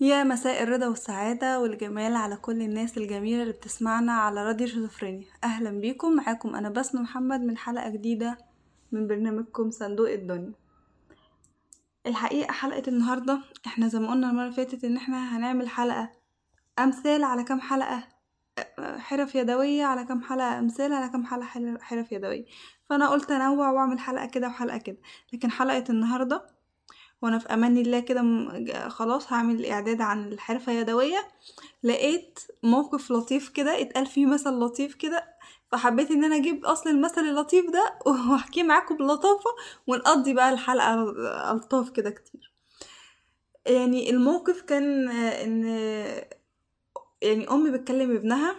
يا مساء الرضا والسعادة والجمال على كل الناس الجميلة اللي بتسمعنا على راديو شيزوفرينيا. أهلا بيكم. معاكم أنا بسمة محمد من حلقة جديدة من برنامجكم صندوق الدنيا. الحقيقة حلقة النهاردة إحنا زي ما قلنا المرة اللي فاتت إن إحنا هنعمل حلقة أمثال على كام حلقة حرف يدوية على كام حلقة أمثال على كام حلقة حرف يدوية. فأنا قلت أنوع وأعمل حلقة كده وحلقة كده. لكن حلقة النهاردة وأنا في أمان الله كده خلاص هعمل إعداد عن الحرفة اليدوية. لقيت موقف لطيف كده اتقال فيه مثل لطيف كده فحبيت إن أنا أجيب أصل المثل اللطيف ده وأحكيه معاكم بلطافة ونقضي بقى الحلقة ألطاف كده كتير. يعني الموقف كان إن يعني أمي بتكلم ابنها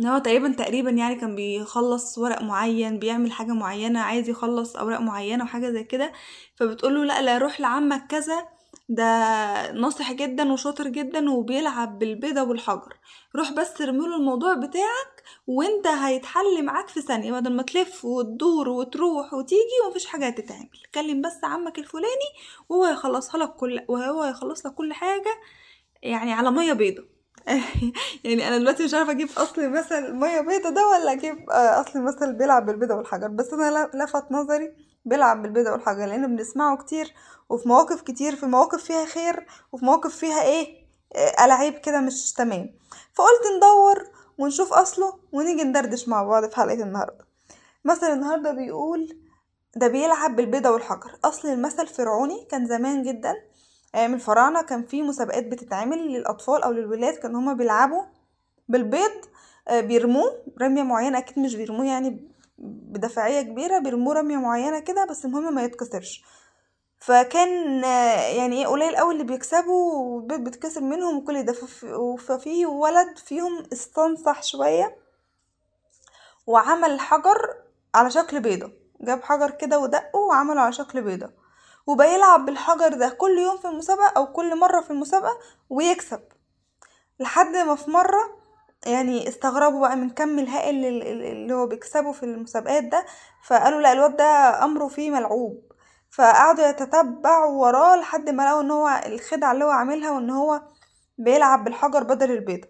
إن هو تقريبا تقريبا يعني كان بيخلص ورق معين بيعمل حاجة معينة عايز يخلص أوراق معينة وحاجة زي كده. فبتقوله لا لا روح لعمك كذا. ده ناصح جدا وشاطر جدا وبيلعب بالبيضة والحجر. روح بس ارميله الموضوع بتاعك وانت هيتحل معاك في ثانية. بدل ما تلف وتدور وتروح وتيجي ومفيش حاجة هتتعمل كلم بس عمك الفلاني وهو هيخلصها لك كل وهو هيخلص لك كل حاجة يعني على مية بيضة. يعني أنا دلوقتي مش عارفة أجيب أصل مثل مية بيضة ده ولا أجيب أصل مثل بيلعب بالبيضة والحجر. بس أنا لفت نظري بيلعب بالبيضة والحجر لأن بنسمعه كتير وفي مواقف كتير في مواقف فيها خير وفي مواقف فيها إيه ألعاب كده مش تمام. فقلت ندور ونشوف أصله ونيجي ندردش مع بعض في حلقة النهارده. مثل النهارده بيقول ده بيلعب بالبيضة والحجر. أصل المثل فرعوني كان زمان جدا أيام الفراعنة كان في مسابقات بتتعمل للأطفال أو للولاد كان هما بيلعبوا بالبيض بيرموه رمية معينة أكيد مش بيرموه يعني بدفاعيه كبيرة بيرموه رمية معينة كده بس المهم ما يتكسرش. فكان يعني إيه قليل قوي اللي بيكسبوا والبيض بيتكسر منهم وكل ده. ففي ولد فيهم استنصح شوية وعمل حجر على شكل بيضة. جاب حجر كده ودقه وعمله على شكل بيضة. وبقى يلعب بالحجر ده كل يوم في المسابقة أو كل مرة في المسابقة ويكسب. لحد ما في مرة يعني استغربوا بقى من كم الهائل اللي هو بيكسبه في المسابقات ده فقالوا لا الواد ده أمره فيه ملعوب. فقعدوا يتتبعوا وراه لحد ما لقوا إن هو الخدعة اللي هو عاملها وإن هو بيلعب بالحجر بدل البيضة.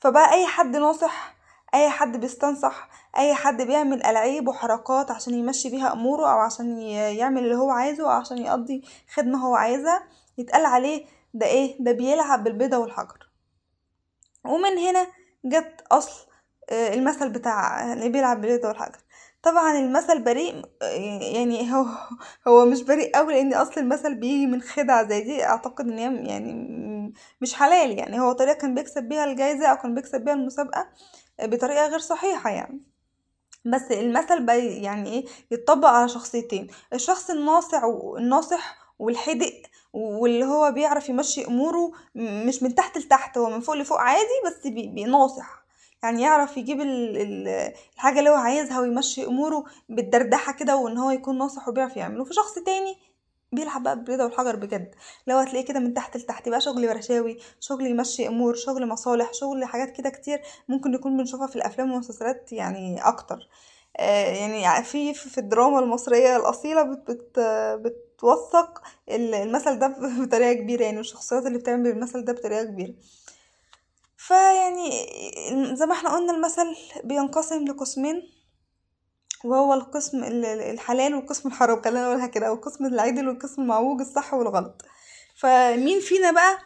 فبقى أي حد ناصح أي حد بيستنصح أي حد بيعمل ألعاب وحركات عشان يمشي بيها أموره أو عشان يعمل اللي هو عايزه أو عشان يقضي خدمة هو عايزها يتقال عليه ده إيه؟ ده بيلعب بالبيضة والحجر. ومن هنا جت أصل المثل بتاع اللي بيلعب بالبيضة والحجر. طبعا المثل بريء يعني هو هو مش بريء قوي لأن أصل المثل بيجي من خدعة زي دي أعتقد إن هي يعني مش حلال يعني. هو طريقة كان بيكسب بيها الجايزة أو كان بيكسب بيها المسابقة بطريقة غير صحيحة يعني. بس المثل بقى يعني إيه يتطبق على شخصيتين. الشخص الناصع والناصح والحدق واللي هو بيعرف يمشي أموره مش من تحت لتحت هو من فوق لفوق عادي بس بيناصح يعني يعرف يجيب الحاجة اللي هو عايزها ويمشي أموره بالدردحه كده وإن هو يكون ناصح وبيعرف يعمله. في شخص تاني بيلعب بقى بالبيضة والحجر بجد. لو هتلاقيه كده من تحت لتحت بقى شغل برشاوي شغل يمشي أمور شغل مصالح شغل حاجات كده كتير ممكن نكون بنشوفها في الأفلام والمسلسلات يعني أكتر. آه يعني في في الدراما المصرية الأصيلة بت بت بتوثق المثل ده بطريقة كبيرة يعني والشخصيات اللي بتعمل المثل ده بطريقة كبيرة. فيعني زي ما إحنا قلنا المثل بينقسم لقسمين. وهو القسم الحلال والقسم الحرام خلينا نقولها كده أو القسم العدل والقسم المعوج الصح والغلط. فمين فينا بقى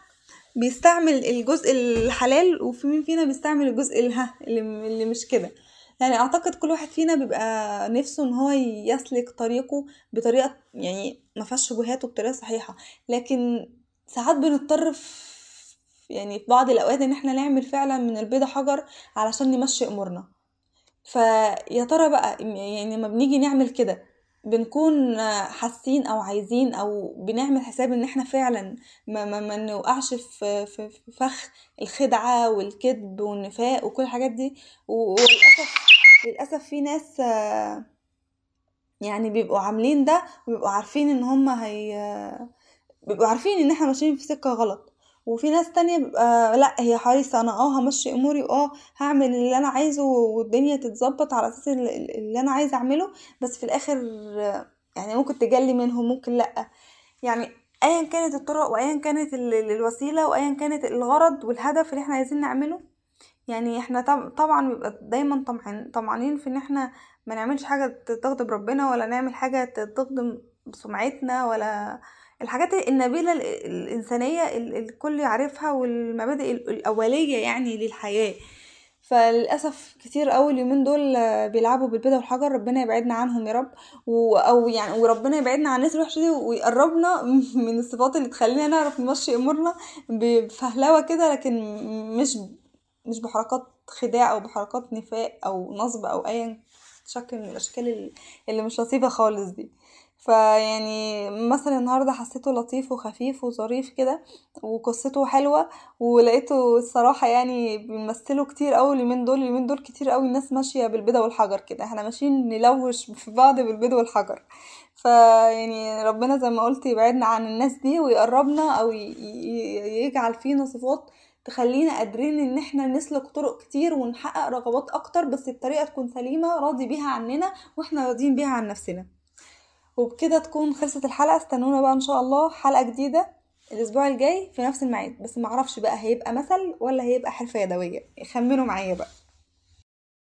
بيستعمل الجزء الحلال وفي مين فينا بيستعمل الجزء الها اللي, مش كده؟ يعني أعتقد كل واحد فينا بيبقى نفسه إن هو يسلك طريقه بطريقة يعني ما فيهاش شبهات وبطريقة صحيحة. لكن ساعات بنضطر يعني في بعض الأوقات إن إحنا نعمل فعلا من البيضة حجر علشان نمشي أمورنا. فيا ترى بقى يعني لما بنيجي نعمل كده بنكون حاسين أو عايزين أو بنعمل حساب إن إحنا فعلا ما, ما, ما نوقعش في, فخ الخدعة والكذب والنفاق وكل الحاجات دي وللأسف للأسف في ناس يعني بيبقوا عاملين ده وبيبقوا عارفين إن هم هي بيبقوا عارفين إن إحنا ماشيين في سكة غلط. وفي ناس تانية بيبقى لأ هي حريصة أنا آه همشي أموري آه هعمل اللي أنا عايزه والدنيا تتظبط على أساس اللي أنا عايزة أعمله بس في الآخر يعني ممكن تجلي منهم ممكن لأ. يعني ايا كانت الطرق وايا كانت الوسيلة وايا كانت الغرض والهدف اللي إحنا عايزين نعمله يعني إحنا طبعا بيبقى دايما طمعانين في إن إحنا ما نعملش حاجة تغضب ربنا ولا نعمل حاجة تخدم سمعتنا ولا الحاجات النبيلة الإنسانية الكل يعرفها والمبادئ الأولية يعني للحياة. فللأسف كتير قوي اليومين دول بيلعبوا بالبيضة والحجر ربنا يبعدنا عنهم يا رب. و... أو يعني وربنا يبعدنا عن الناس الوحشة دي ويقربنا من الصفات اللي تخلينا نعرف نمشي أمورنا بفهلوة كده لكن مش مش بحركات خداع أو بحركات نفاق أو نصب أو ايا شكل من الأشكال اللي مش لطيفة خالص دي. فيعني مثلا النهاردة حسيته لطيف وخفيف وظريف كده وقصته حلوة ولقيته الصراحة يعني بيمثلوا كتير أوي اليومين دول اليومين دول كتير أوي الناس ماشية بالبيضة والحجر كده. إحنا ماشيين نلوش في بعض بالبيض والحجر. فيعني ربنا زي ما قلت يبعدنا عن الناس دي ويقربنا أو يجعل فينا صفات تخلينا قادرين إن إحنا نسلك طرق كتير ونحقق رغبات أكتر بس الطريقة تكون سليمة راضي بيها عننا وإحنا راضيين بيها عن نفسنا. وبكده تكون خلصت الحلقة. استنونا بقى إن شاء الله حلقة جديدة الأسبوع الجاي في نفس الميعاد. بس معرفش بقى هيبقى مثل ولا هيبقى حرفة يدوية. خمنوا معايا بقى.